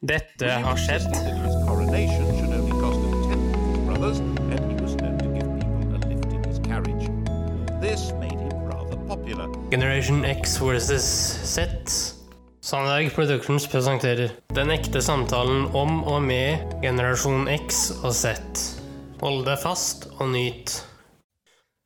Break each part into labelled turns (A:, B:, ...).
A: Dette har skjedd. Generation X versus Z. Sandberg Productions presenterer den ekte samtalen om og med generasjon X og Z. Hold deg fast og nyt.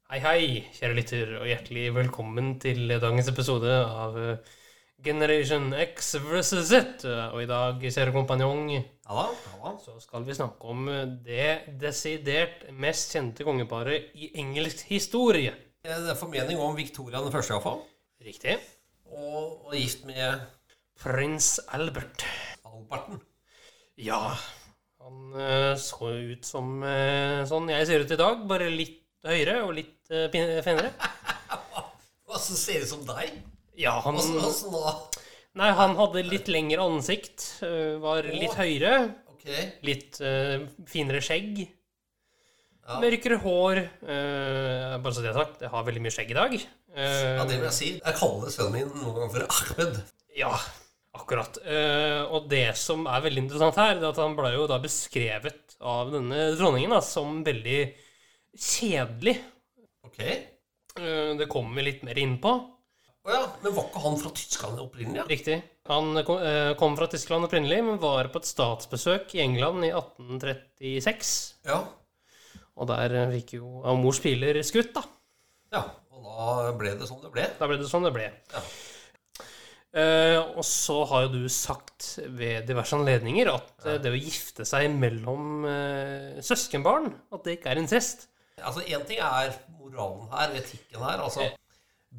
A: Hei, hei, kjære lytter, og hjertelig velkommen til dagens episode av eh, Generation X versus Z. Og i dag, kjære kompanjong,
B: ja, halla.
A: så skal vi snakke om det desidert mest kjente kongeparet i engelsk historie.
B: Det er formening om Victoria den første, iallfall.
A: Riktig.
B: Og, og gift med
A: Prins Albert.
B: Alberten.
A: Ja, han uh, så ut som uh, sånn jeg ser ut i dag, bare litt høyere og litt uh, finere.
B: Hva som ser ut som deg?
A: Ja, han
B: Åssen da?
A: Nei, han hadde litt lengre ansikt, eh, var litt høyere,
B: Okay.
A: litt uh, finere skjegg.
B: Ja.
A: Mørkere hår. Uh, bare så det er sagt, jeg har veldig mye skjegg i dag. Uh,
B: Ja, det vil jeg si. Jeg kaller sønnen min noen ganger for Ahmed.
A: Ja, akkurat. Og det som er veldig interessant her, det er at han ble jo da beskrevet av denne dronningen da, som veldig kjedelig.
B: Ok.
A: Det kommer vi litt mer inn på.
B: Å ja, men var ikke han fra Tyskland opprinnelig? Ja?
A: Riktig. Han kom, eh, kom fra Tyskland opprinnelig, men var på et statsbesøk i England i 1836.
B: ja.
A: Og der eh, fikk jo av mors piler skutt, da.
B: Ja. Og da ble det sånn det ble.
A: Da ble det sånn det ble.
B: Ja.
A: Eh, og så har jo du sagt ved diverse anledninger at eh, det å gifte seg mellom eh, søskenbarn, at det ikke er incest.
B: Altså, Én ting er moralen her, etikken her. altså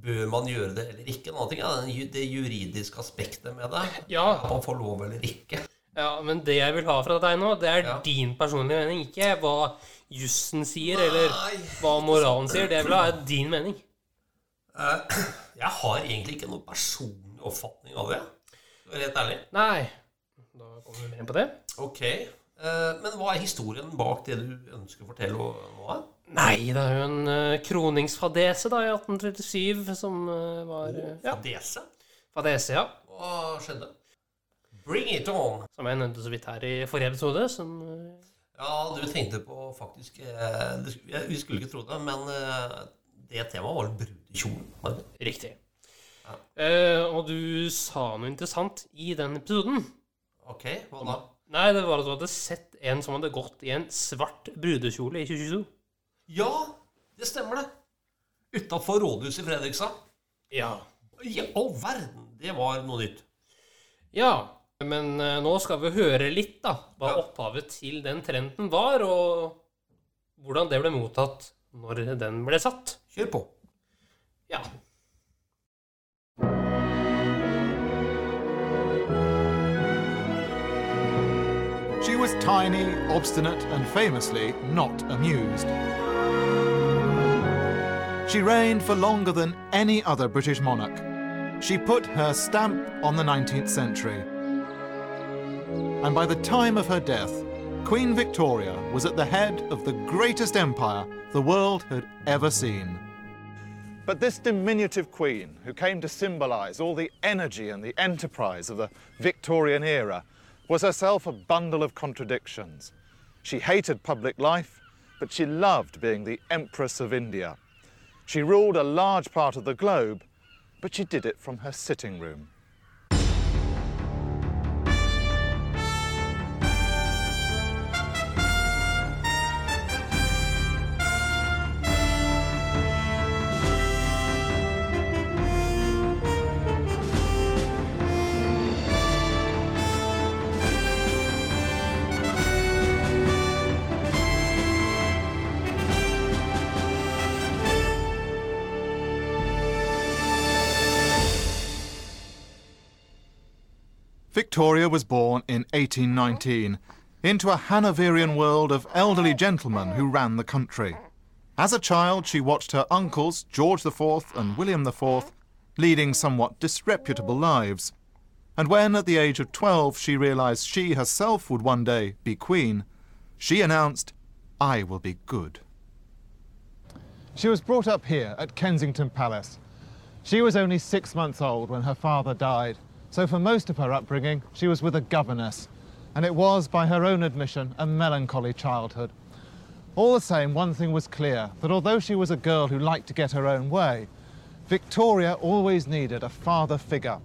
B: Bør man gjøre det eller ikke? Noe ting er den det juridiske aspektet med det.
A: Ja,
B: At man får lov eller ikke.
A: ja, men det jeg vil ha fra deg nå, det er
B: Ja.
A: din personlige mening. Ikke hva jussen sier, eller
B: Nei.
A: hva moralen sier. Det jeg vil ha, er din mening.
B: Eh, Jeg har egentlig ikke noen personlig oppfatning av det. Rett ærlig.
A: Nei. Da kommer vi mer inn på det.
B: Ok. Eh, Men hva er historien bak det du ønsker å fortelle nå?
A: Nei, det er jo en uh, kroningsfadese da i 1837 som uh, var Ja,
B: Fadese?
A: fadese, ja.
B: Hva skjedde? Bring it on!
A: Som jeg nevnte så vidt her i forrige episode. Som eh,
B: Ja, du tenkte på faktisk eh, Vi skulle ikke tro det, men det temaet var brudekjolen.
A: Riktig. Eh, og du sa noe interessant i den episoden.
B: Ok, hva da?
A: Nei, det var at du hadde sett en som hadde gått i en svart brudekjole i 2022.
B: Ja, det stemmer det. Utafor rådhuset i Fredrikstad.
A: Ja.
B: I all verden! Det var noe nytt.
A: Ja, men eh, nå skal vi høre litt, da. Hva
B: Ja.
A: opphavet til den trenden var, og hvordan det ble mottatt når den ble satt.
B: Kjør på.
A: Ja.
C: She was tiny, obstinate, and famously not amused. She reigned for longer than any other British monarch. She put her stamp on the 19th century. And by the time of her death, Queen Victoria was at the head of the greatest empire the world had ever seen. But this diminutive queen, who came to symbolize all the energy and the enterprise of the Victorian era, was herself a bundle of contradictions. She hated public life, but she loved being the Empress of India. She ruled a large part of the globe, but she did it from her sitting room. Victoria was born in 1819 into a Hanoverian world of elderly gentlemen who ran the country. As a child, she watched her uncles, George IV and William IV, leading somewhat disreputable lives. And when, at the age of 12, she realized she herself would one day be queen, she announced, I will be good. She was brought up here at Kensington Palace. She was only six months old when her father died, so for most of her upbringing, she was with a governess. and it was, by her own admission, a melancholy childhood. All the same, one thing was clear that although she was a girl who liked to get her own way, Victoria always needed a father figure.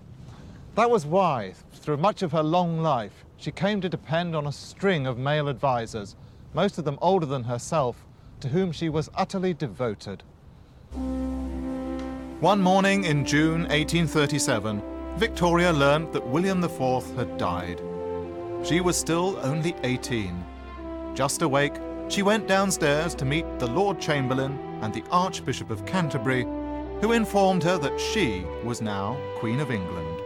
C: That was why, through much of her long life, she came to depend on a string of male advisers, most of them older than herself, to whom she was utterly devoted. One morning in June 1837, Victoria learned that William IV had died. She was still only 18. Just awake, she went downstairs to meet the Lord Chamberlain and the Archbishop of Canterbury, who informed her that she was now Queen of England.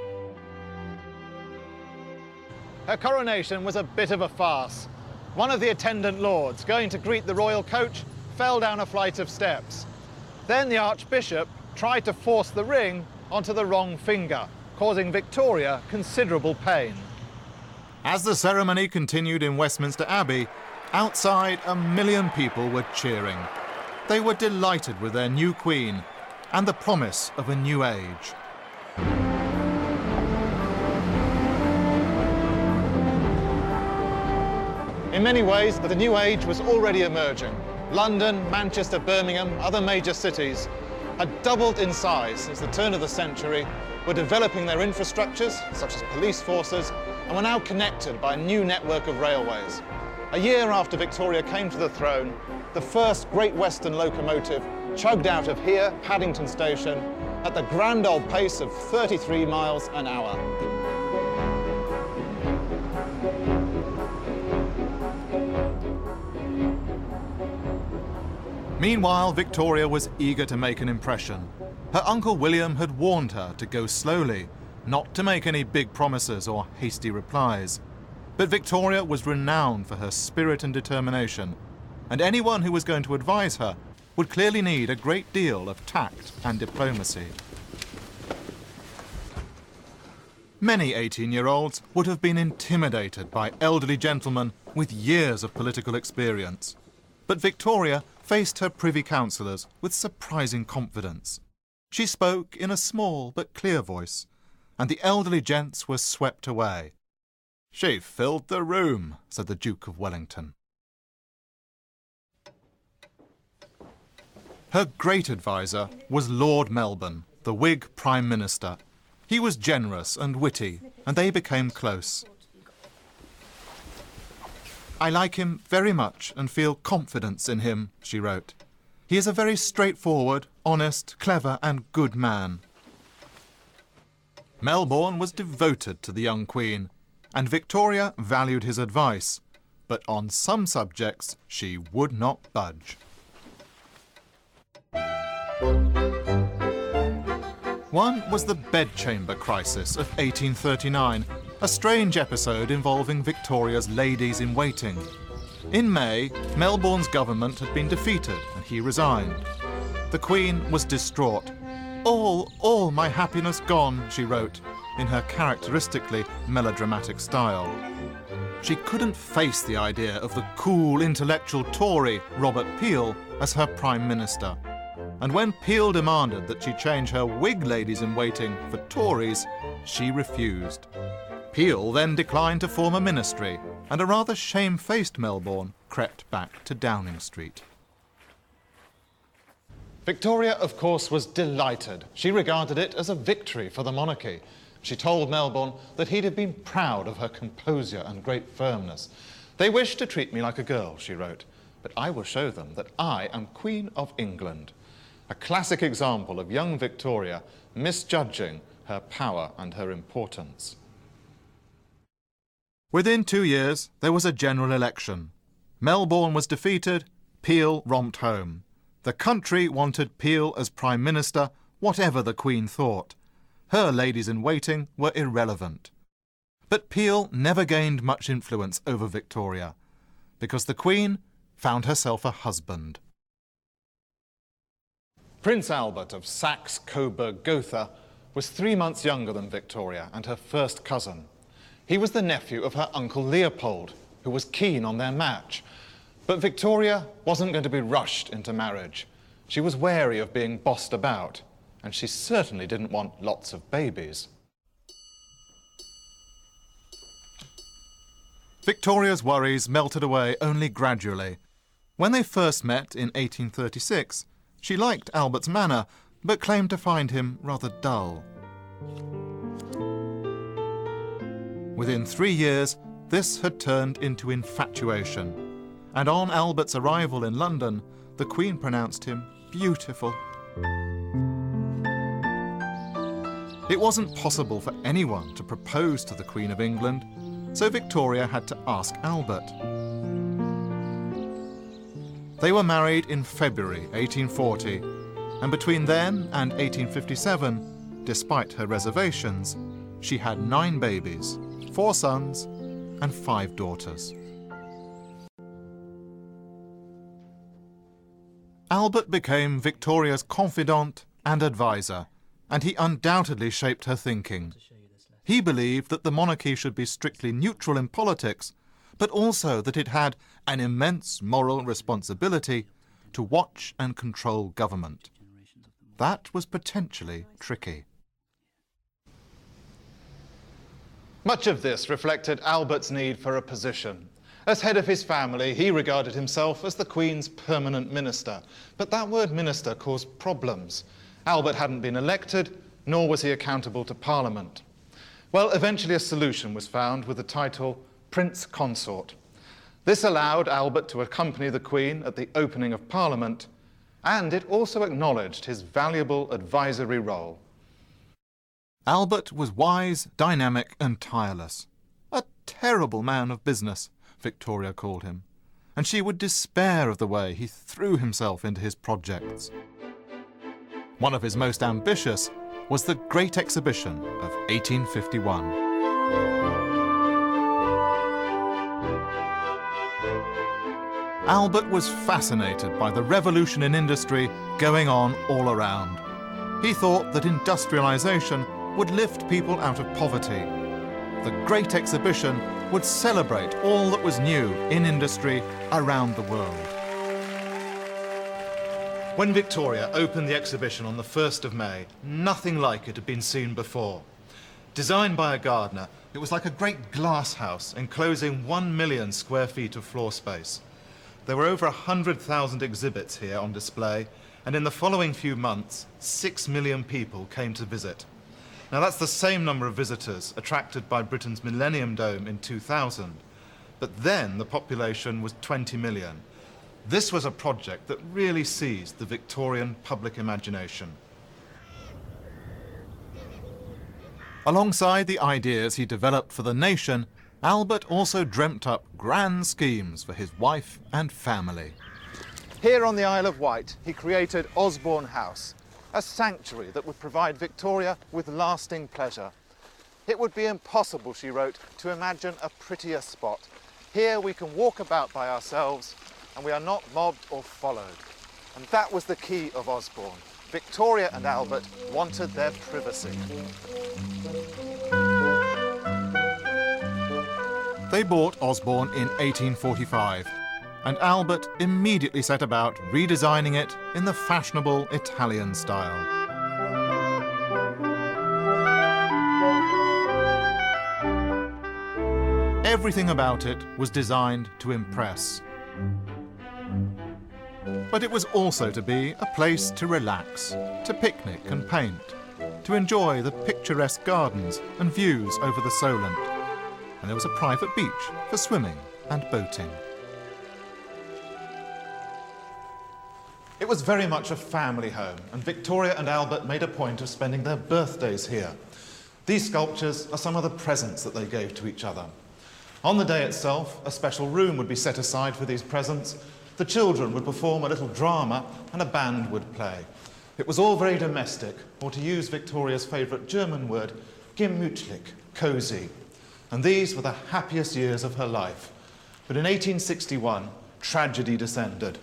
C: Her coronation was a bit of a farce. One of the attendant lords, going to greet the royal coach, fell down a flight of steps. Then the Archbishop tried to force the ring onto the wrong finger, causing Victoria considerable pain. As the ceremony continued in Westminster Abbey, outside a million people were cheering. They were delighted with their new queen and the promise of a new age. In many ways, the new age was already emerging. London, Manchester, Birmingham, other major cities had doubled in size since the turn of the century, were developing their infrastructures, such as police forces, and were now connected by a new network of railways. A year after Victoria came to the throne, the first Great Western locomotive chugged out of here, Paddington Station, at the grand old pace of 33 miles an hour. Meanwhile, Victoria was eager to make an impression. Her uncle William had warned her to go slowly, not to make any big promises or hasty replies. But Victoria was renowned for her spirit and determination, and anyone who was going to advise her would clearly need a great deal of tact and diplomacy. Many 18 year olds would have been intimidated by elderly gentlemen with years of political experience. But Victoria faced her privy councillors with surprising confidence. She spoke in a small but clear voice, and the elderly gents were swept away. She filled the room, said the Duke of Wellington. Her great adviser was Lord Melbourne, the Whig Prime Minister. He was generous and witty, and they became close. I like him very much and feel confidence in him, she wrote. He is a very straightforward, honest, clever, and good man. Melbourne was devoted to the young Queen, and Victoria valued his advice, but on some subjects she would not budge. One was the bedchamber crisis of 1839, a strange episode involving Victoria's ladies in waiting. In May, Melbourne's government had been defeated and he resigned. The Queen was distraught. All, all my happiness gone, she wrote, in her characteristically melodramatic style. She couldn't face the idea of the cool intellectual Tory, Robert Peel, as her Prime Minister. And when Peel demanded that she change her Whig ladies in waiting for Tories, she refused. Peel then declined to form a ministry, and a rather shamefaced Melbourne crept back to Downing Street. Victoria, of course, was delighted. She regarded it as a victory for the monarchy. She told Melbourne that he'd have been proud of her composure and great firmness. They wish to treat me like a girl, she wrote, but I will show them that I am Queen of England. A classic example of young Victoria misjudging her power and her importance. Within two years, there was a general election. Melbourne was defeated, Peel romped home. The country wanted Peel as Prime Minister, whatever the Queen thought. Her ladies in waiting were irrelevant. But Peel never gained much influence over Victoria, because the Queen found herself a husband. Prince Albert of Saxe Coburg Gotha was three months younger than Victoria and her first cousin. He was the nephew of her uncle Leopold, who was keen on their match. But Victoria wasn't going to be rushed into marriage. She was wary of being bossed about, and she certainly didn't want lots of babies. Victoria's worries melted away only gradually. When they first met in 1836, she liked Albert's manner, but claimed to find him rather dull. Within three years, this had turned into infatuation, and on Albert's arrival in London, the Queen pronounced him beautiful. It wasn't possible for anyone to propose to the Queen of England, so Victoria had to ask Albert. They were married in February 1840, and between then and 1857, despite her reservations, she had nine babies, four sons, and five daughters. Albert became Victoria's confidant and advisor, and he undoubtedly shaped her thinking. He believed that the monarchy should be strictly neutral in politics, but also that it had an immense moral responsibility to watch and control government. That was potentially tricky. Much of this reflected Albert's need for a position. As head of his family, he regarded himself as the Queen's permanent minister. But that word minister caused problems. Albert hadn't been elected, nor was he accountable to Parliament. Well, eventually a solution was found with the title Prince Consort. This allowed Albert to accompany the Queen at the opening of Parliament, and it also acknowledged his valuable advisory role. Albert was wise, dynamic, and tireless. A terrible man of business, Victoria called him, and she would despair of the way he threw himself into his projects. One of his most ambitious was the Great Exhibition of 1851. Albert was fascinated by the revolution in industry going on all around. He thought that industrialization would lift people out of poverty. The Great Exhibition would celebrate all that was new in industry around the world. When Victoria opened the exhibition on the 1st of May, nothing like it had been seen before. Designed by a gardener, it was like a great glass house enclosing one million square feet of floor space. There were over 100,000 exhibits here on display, and in the following few months, six million people came to visit. Now, that's the same number of visitors attracted by Britain's Millennium Dome in 2000, but then the population was 20 million. This was a project that really seized the Victorian public imagination. Alongside the ideas he developed for the nation, Albert also dreamt up grand schemes for his wife and family. Here on the Isle of Wight, he created Osborne House, a sanctuary that would provide Victoria with lasting pleasure. It would be impossible, she wrote, to imagine a prettier spot. Here we can walk about by ourselves and we are not mobbed or followed. And that was the key of Osborne. Victoria and Albert wanted their privacy. They bought Osborne in 1845 and Albert immediately set about redesigning it in the fashionable Italian style. Everything about it was designed to impress. But it was also to be a place to relax, to picnic and paint, to enjoy the picturesque gardens and views over the Solent. And there was a private beach for swimming and boating. It was very much a family home, and Victoria and Albert made a point of spending their birthdays here. These sculptures are some of the presents that they gave to each other. On the day itself, a special room would be set aside for these presents. The children would perform a little drama, and a band would play. It was all very domestic, or to use Victoria's favourite German word, gemütlich, cosy. And these were the happiest years of her life. But in 1861, tragedy descended.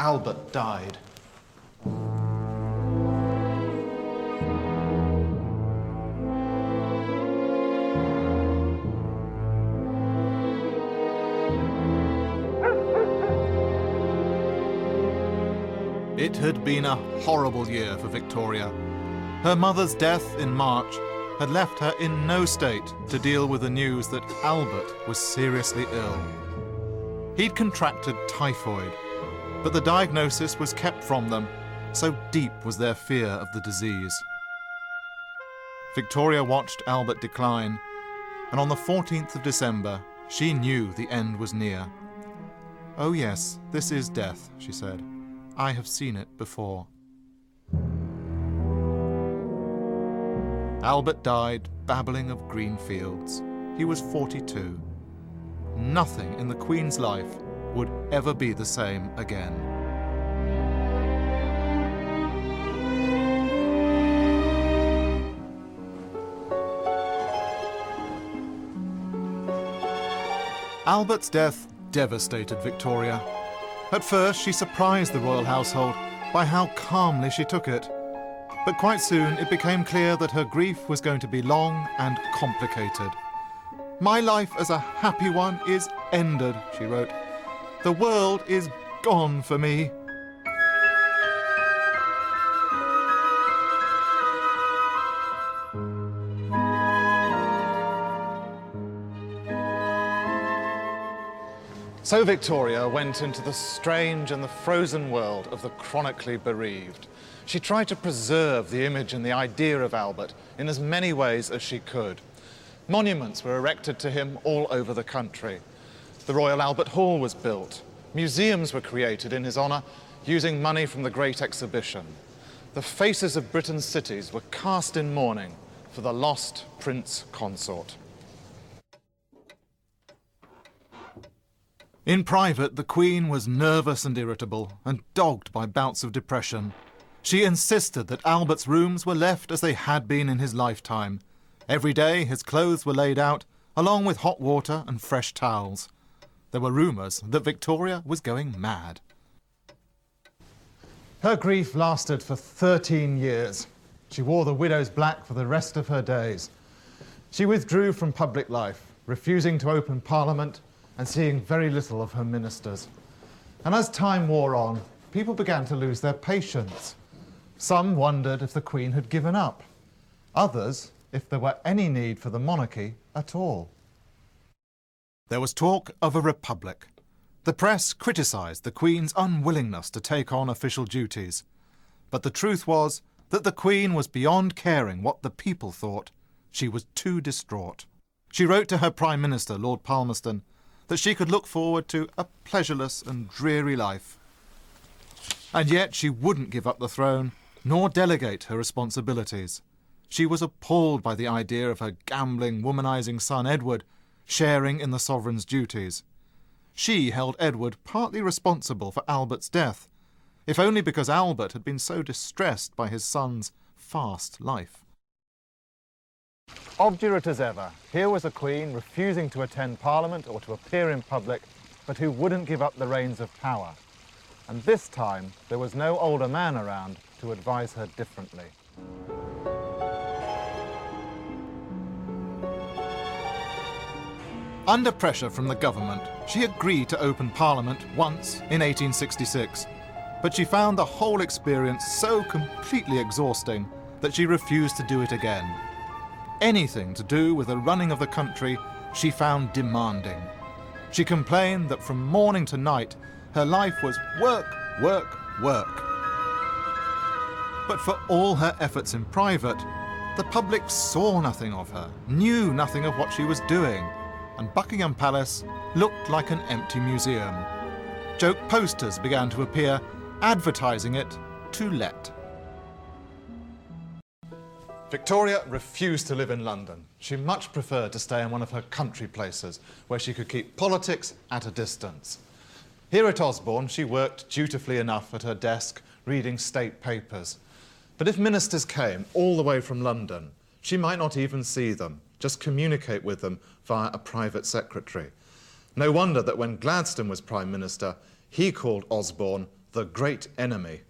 C: Albert died. It had been a horrible year for Victoria. Her mother's death in March had left her in no state to deal with the news that Albert was seriously ill. He'd contracted typhoid, but the diagnosis was kept from them, so deep was their fear of the disease. Victoria watched Albert decline, and on the 14th of December, she knew the end was near. Oh, yes, this is death, she said. I have seen it before. Albert died babbling of green fields. He was 42. Nothing in the Queen's life would ever be the same again. Albert's death devastated Victoria. At first, she surprised the royal household by how calmly she took it. But quite soon, it became clear that her grief was going to be long and complicated. My life as a happy one is ended, she wrote. The world is gone for me. So Victoria went into the strange and the frozen world of the chronically bereaved. She tried to preserve the image and the idea of Albert in as many ways as she could. Monuments were erected to him all over the country. The Royal Albert Hall was built. Museums were created in his honour using money from the Great Exhibition. The faces of Britain's cities were cast in mourning for the lost Prince Consort. In private, the Queen was nervous and irritable and dogged by bouts of depression. She insisted that Albert's rooms were left as they had been in his lifetime. Every day his clothes were laid out, along with hot water and fresh towels. There were rumours that Victoria was going mad. Her grief lasted for 13 years. She wore the widow's black for the rest of her days. She withdrew from public life, refusing to open Parliament and seeing very little of her ministers. And as time wore on, people began to lose their patience. Some wondered if the Queen had given up, others if there were any need for the monarchy at all. There was talk of a republic. The press criticised the Queen's unwillingness to take on official duties. But the truth was that the Queen was beyond caring what the people thought. She was too distraught. She wrote to her Prime Minister, Lord Palmerston, that she could look forward to a pleasureless and dreary life. And yet she wouldn't give up the throne, nor delegate her responsibilities. She was appalled by the idea of her gambling, womanizing son Edward sharing in the sovereign's duties. She held Edward partly responsible for Albert's death, if only because Albert had been so distressed by his son's fast life. Obdurate as ever, here was a queen refusing to attend Parliament or to appear in public, but who wouldn't give up the reins of power. And this time, there was no older man around to advise her differently. Under pressure from the government, she agreed to open Parliament once in 1866, but she found the whole experience so completely exhausting that she refused to do it again anything to do with the running of the country she found demanding. She complained that from morning to night her life was work, work, work. But for all her efforts in private, the public saw nothing of her, knew nothing of what she was doing, and Buckingham Palace looked like an empty museum. Joke posters began to appear, advertising it to let. Victoria refused to live in London. She much preferred to stay in one of her country places where she could keep politics at a distance. Here at Osborne, she worked dutifully enough at her desk, reading state papers. But if ministers came all the way from London, she might not even see them, just communicate with them via a private secretary. No wonder that when Gladstone was Prime Minister, he called Osborne the great enemy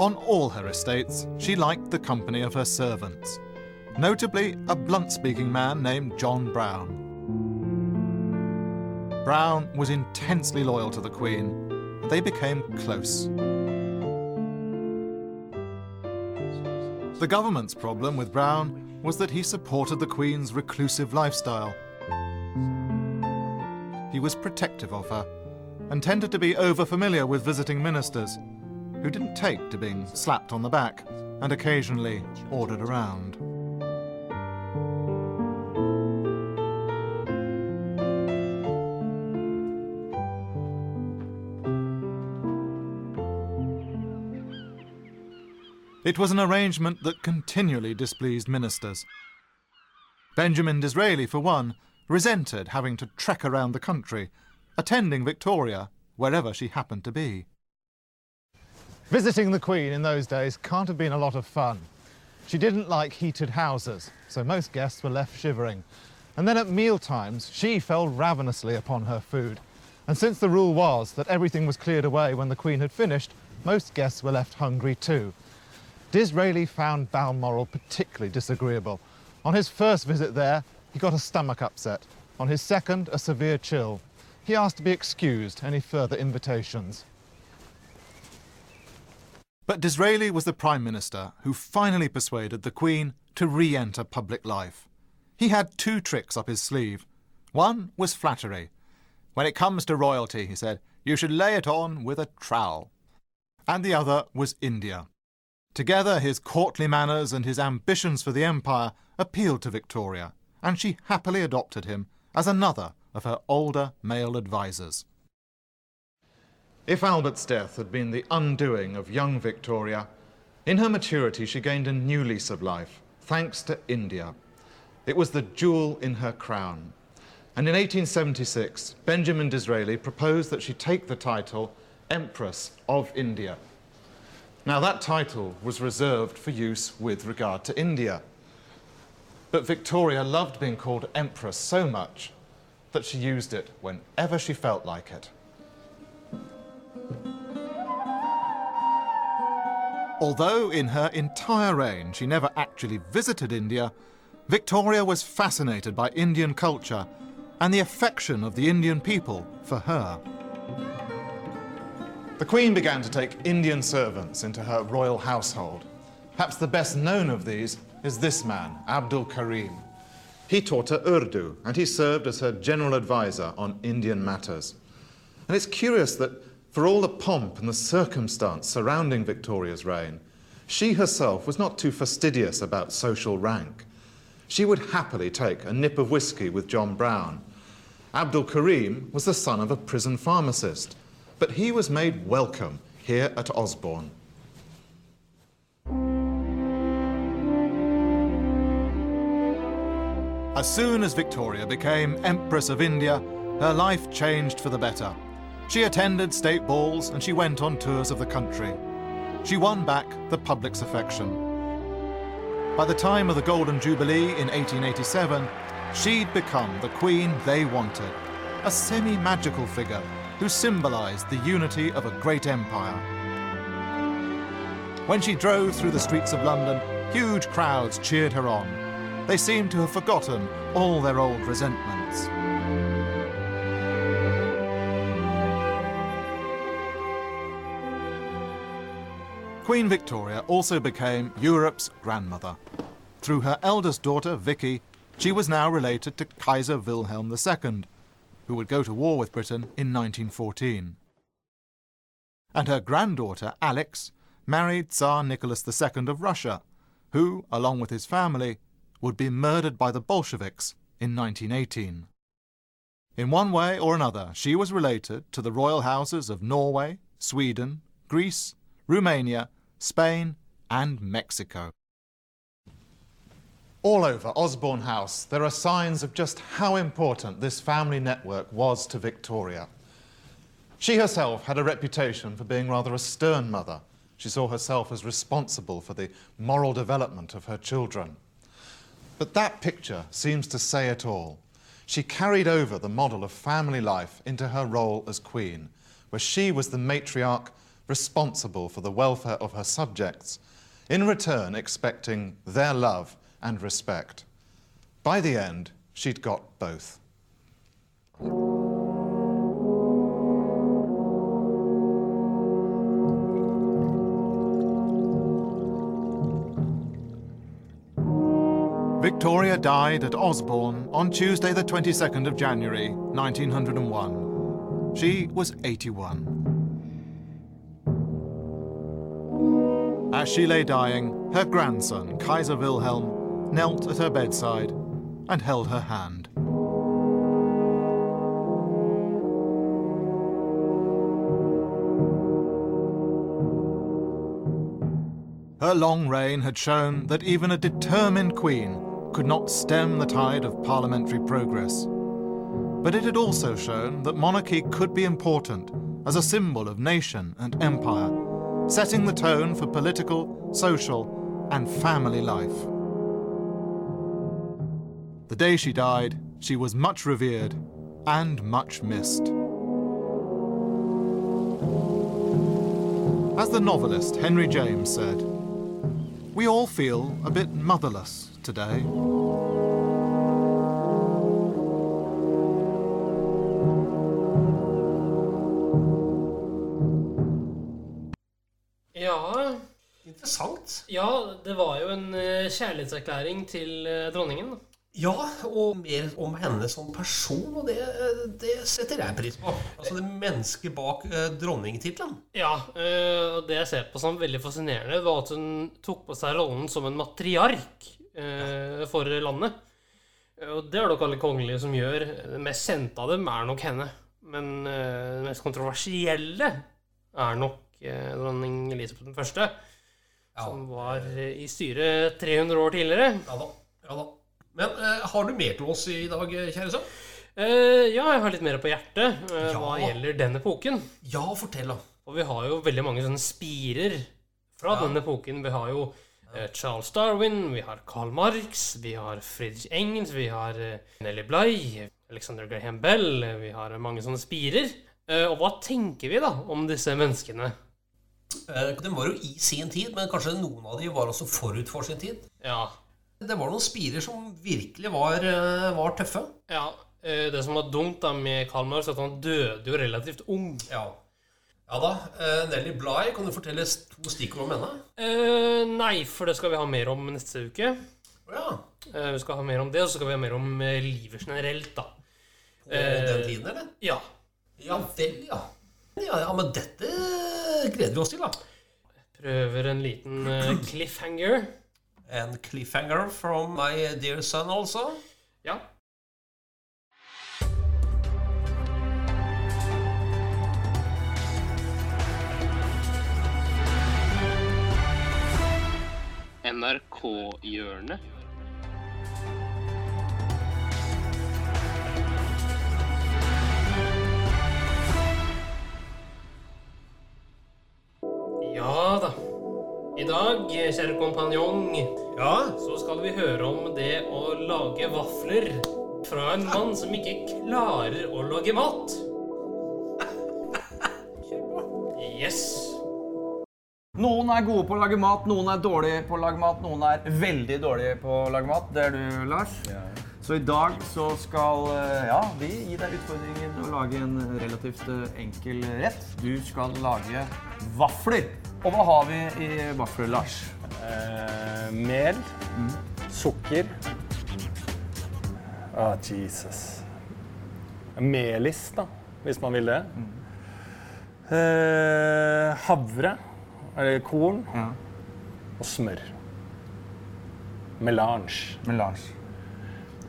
C: On all her estates, she liked the company of her servants, notably a blunt speaking man named John Brown. Brown was intensely loyal to the Queen, and they became close. The government's problem with Brown was that he supported the Queen's reclusive lifestyle. He was protective of her and tended to be over familiar with visiting ministers, who didn't take to being slapped on the back and occasionally ordered around. It was an arrangement that continually displeased ministers. Benjamin Disraeli, for one, resented having to trek around the country, attending Victoria wherever she happened to be.
D: Visiting the Queen in those days can't have been a lot of fun. She didn't like heated houses, so most guests were left shivering. And then at meal times, she fell ravenously upon her food. And since the rule was that everything was cleared away when the Queen had finished, most guests were left hungry too. Disraeli found Balmoral particularly disagreeable. On his first visit there, he got a stomach upset. On his second, a severe chill. He asked to be excused any further invitations.
C: But Disraeli was the Prime Minister who finally persuaded the Queen to re enter public life. He had two tricks up his sleeve. One was flattery. When it comes to royalty, he said, you should lay it on with a trowel. And the other was India. Together, his courtly manners and his ambitions for the empire appealed to Victoria, and she happily adopted him as another of her older male advisers. If Albert's death had been the undoing of young Victoria, in her maturity she gained a new lease of life, thanks to India. It was the jewel in her crown. And in 1876, Benjamin Disraeli proposed that she take the title Empress of India. Now, that title was reserved for use with regard to India. But Victoria loved being called Empress so much that she used it whenever she felt like it. Although in her entire reign she never actually visited India, Victoria was fascinated by Indian culture and the affection of the Indian people for her. The Queen began to take Indian servants into her royal household. Perhaps the best known of these is this man, Abdul Karim. He taught her Urdu and he served as her general advisor on Indian matters. And it's curious that for all the pomp and the circumstance surrounding Victoria's reign, she herself was not too fastidious about social rank. She would happily take a nip of whisky with John Brown. Abdul Karim was the son of a prison pharmacist but he was made welcome here at Osborne. As soon as Victoria became Empress of India, her life changed for the better. She attended state balls and she went on tours of the country. She won back the public's affection. By the time of the Golden Jubilee in 1887, she'd become the queen they wanted, a semi magical figure who symbolized the unity of a great empire. When she drove through the streets of London, huge crowds cheered her on. They seemed to have forgotten all their old resentments. Queen Victoria also became Europe's grandmother. Through her eldest daughter, Vicky, she was now related to Kaiser Wilhelm II, who would go to war with Britain in 1914. And her granddaughter, Alex, married Tsar Nicholas II of Russia, who, along with his family, would be murdered by the Bolsheviks in 1918. In one way or another, she was related to the royal houses of Norway, Sweden, Greece, Romania, Spain, and Mexico. All over Osborne House, there are signs of just how important this family network was to Victoria. She herself had a reputation for being rather a stern mother. She saw herself as responsible for the moral development of her children. But that picture seems to say it all. She carried over the model of family life into her role as queen, where she was the matriarch responsible for the welfare of her subjects, in return expecting their love and respect. By the end, she'd got both. Victoria died at Osborne on Tuesday, the 22nd of January, 1901. She was 81. As she lay dying, her grandson, Kaiser Wilhelm, knelt at her bedside and held her hand. Her long reign had shown that even a determined queen could not stem the tide of parliamentary progress. But it had also shown that monarchy could be important as a symbol of nation and empire, setting the tone for political, social, and family life. The day she died, she was much revered and much missed. As the novelist Henry James said, we all feel a bit motherless today.
A: Ja,
B: Interessant.
A: ja, det var jo en eh, kjærlighetserklæring til eh, dronningen.
B: Ja, og mer om henne som person, og det, det setter jeg pris på. Altså det mennesket bak eh, dronningtittelen.
A: Ja, eh, og det jeg ser på som veldig fascinerende, var at hun tok på seg rollen som en matriark eh, for landet. Eh, Og det er nok alle kongelige som gjør. Det mest kjente av dem er nok henne. Men eh, det mest kontroversielle er nok eh, dronning Elisabeth 1.,
B: Ja.
A: som var i styret 300 år tidligere.
B: Ja da. Ja da. Men eh, har du mer til oss i dag, kjære sønn?
A: Eh, ja, jeg har litt mer på hjertet eh,
B: Ja.
A: hva gjelder den epoken.
B: Ja, fortell, da.
A: Og vi har jo veldig mange sånne spirer fra
B: Ja.
A: den epoken. Vi har jo eh, Charles Darwin, vi har Karl Marx, vi har Friedrich Engels, vi har eh, Nelly Bly, Alexander Graham Bell eh, Vi har mange sånne spirer. Eh, og hva tenker vi da om disse menneskene?
B: Eh, De var jo i sin tid, men kanskje noen av de var også forut for sin tid.
A: Ja,
B: Det var noen spirer som virkelig var, eh, var tøffe.
A: ja eh, Det som var dumt da med Karl Marx, at han døde jo relativt ung.
B: Ja. Ja da. eh, Nelly Bly, kan du fortelle to stikkord om henne?
A: Eh, nei, for det skal vi ha mer om neste uke.
B: Ja.
A: Eh, vi skal ha mer om det, og så skal vi ha mer om livet generelt, da.
B: På
A: Eh,
B: den tiden, eller?
A: Ja.
B: Ja vel, ja. ja. Ja, men dette gleder vi oss til, da.
A: Prøver en liten cliffhanger.
B: En cliffhanger from my dear son also.
A: Ja. NRK-hjørnet. Ja da. I dag, kjære kompanjong,
B: Ja.
A: så skal vi høre om det å lage vafler fra en mann som ikke klarer å lage mat. Yes.
E: Noen er gode på å lage mat, noen er dårlige på å lage mat, noen er veldig dårlige på å lage mat. Det er du, Lars. Så i dag så skal eh, ja, vi gi deg utfordringen å lage en relativt eh, enkel rett. Du skal lage vafler. Og hva har vi i vafler, Lars?
F: Eh, mel, sukker Ah, Jesus. Melis, da, hvis man vil det. Eh, havre, eller korn,
E: Ja.
F: og smør. Melange.
E: Melange.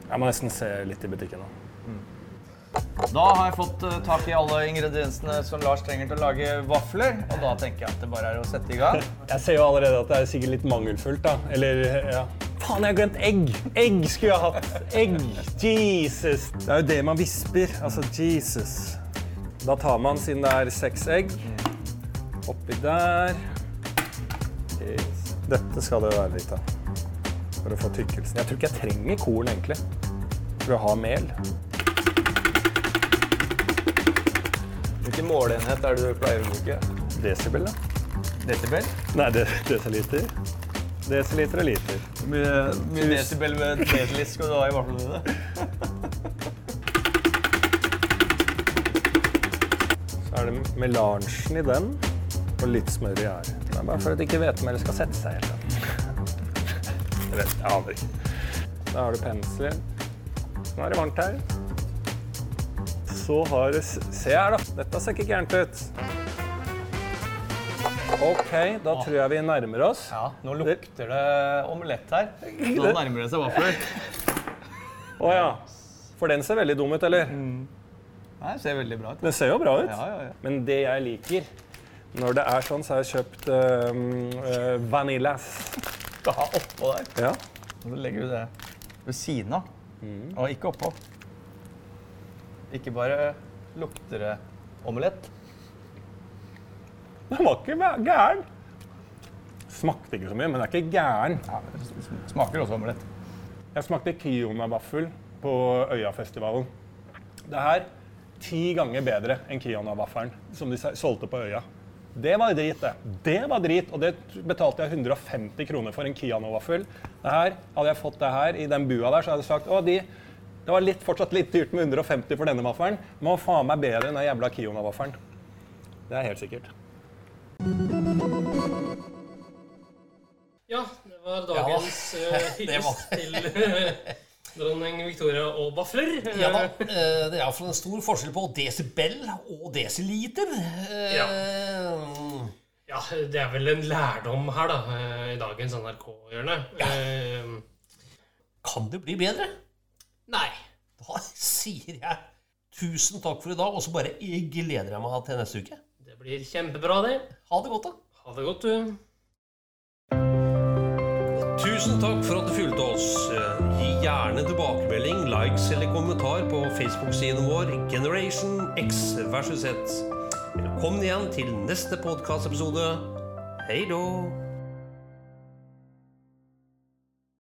F: Jeg må nesten se litt i butikken nå.
E: Da har jeg fått eh, tak i alle ingrediensene som Lars trenger til å lage vafler. Og da tenker jeg at det bare er å sette i gang.
F: Jeg ser jo allerede at det er sikkert litt mangelfullt, da. Eller, ja. Faen, jeg har glemt egg! Egg skulle jeg hatt. Egg! Jesus! Det er jo det man visper. Altså, Jesus. Da tar man, siden det er seks egg, oppi der. Dette skal det være litt av. For å få tykkelsen. Jeg tror ikke jeg trenger korn, egentlig. For å ha mel.
E: Hvilken måleenhet er det du pleier å bruke?
F: Desibel, da.
E: Desibel?
F: Nei, det, desiliter. Desiliter og liter.
E: Hvor mye, mye desibel med desiliter skal du ha i vaflene dine?
F: Så er det melangen i den, og litt smør i her. Det er bare for at ikke hvetemelet skal sette seg helt. Vet, jeg aner ikke. Da har du penselen. Nå er det varmt her. Så har Se her, da. Dette ser ikke gærent ut. OK, da tror jeg vi nærmer oss.
E: Ja, nå lukter det omelett her. Nå nærmer det seg vafler.
F: Å ja. For den ser veldig dum ut, eller?
E: Nei, det ser veldig bra ut.
F: Den ser jo bra ut.
E: Ja, ja, ja.
F: Men det jeg liker når det er sånn, så har jeg kjøpt uh, vanillas.
E: Skal ha oppå der.
F: Ja.
E: Og så legger du det ved siden av. Og ikke oppå. Ikke bare lukter det omelett.
F: Den var ikke gæren. Smakte ikke så mye, men den er ikke gæren.
E: Ja, det smaker også omelett.
F: Jeg smakte Kiona-vaffel på Øyafestivalen. Det er ti ganger bedre enn Kiona-vaffelen som de solgte på Øya. Det var drit, det. Det var drit, og det betalte jeg 150 kroner for en Kiano-vaffel. Hadde jeg fått det her i den bua der, så hadde jeg sagt å, de, det var litt, fortsatt litt dyrt med 150 for denne vaffelen, men var faen meg bedre enn den jævla Kiona-vaffelen. Det er helt sikkert.
A: Ja, det var dagens
B: ja, var-
A: hyllest til eh, dronning Victoria og vafler.
B: Ja da. eh, Det er iallfall en stor forskjell på desibel og desiliter. Ja.
A: Ja, det er vel en lærdom her, da, i dagens NRK-hjørne. Ja.
B: Kan det bli bedre?
A: Nei.
B: Da sier jeg tusen takk for i dag, og så bare gleder jeg meg til neste uke.
A: Det blir kjempebra, det.
B: Ha det godt, da.
A: Ha det godt, du.
B: Tusen takk for at du fulgte oss. Gi gjerne tilbakemelding, likes eller kommentar på Facebook-siden vår Generation X versus Z. Velkommen igjen til neste podkastepisode. Hei då!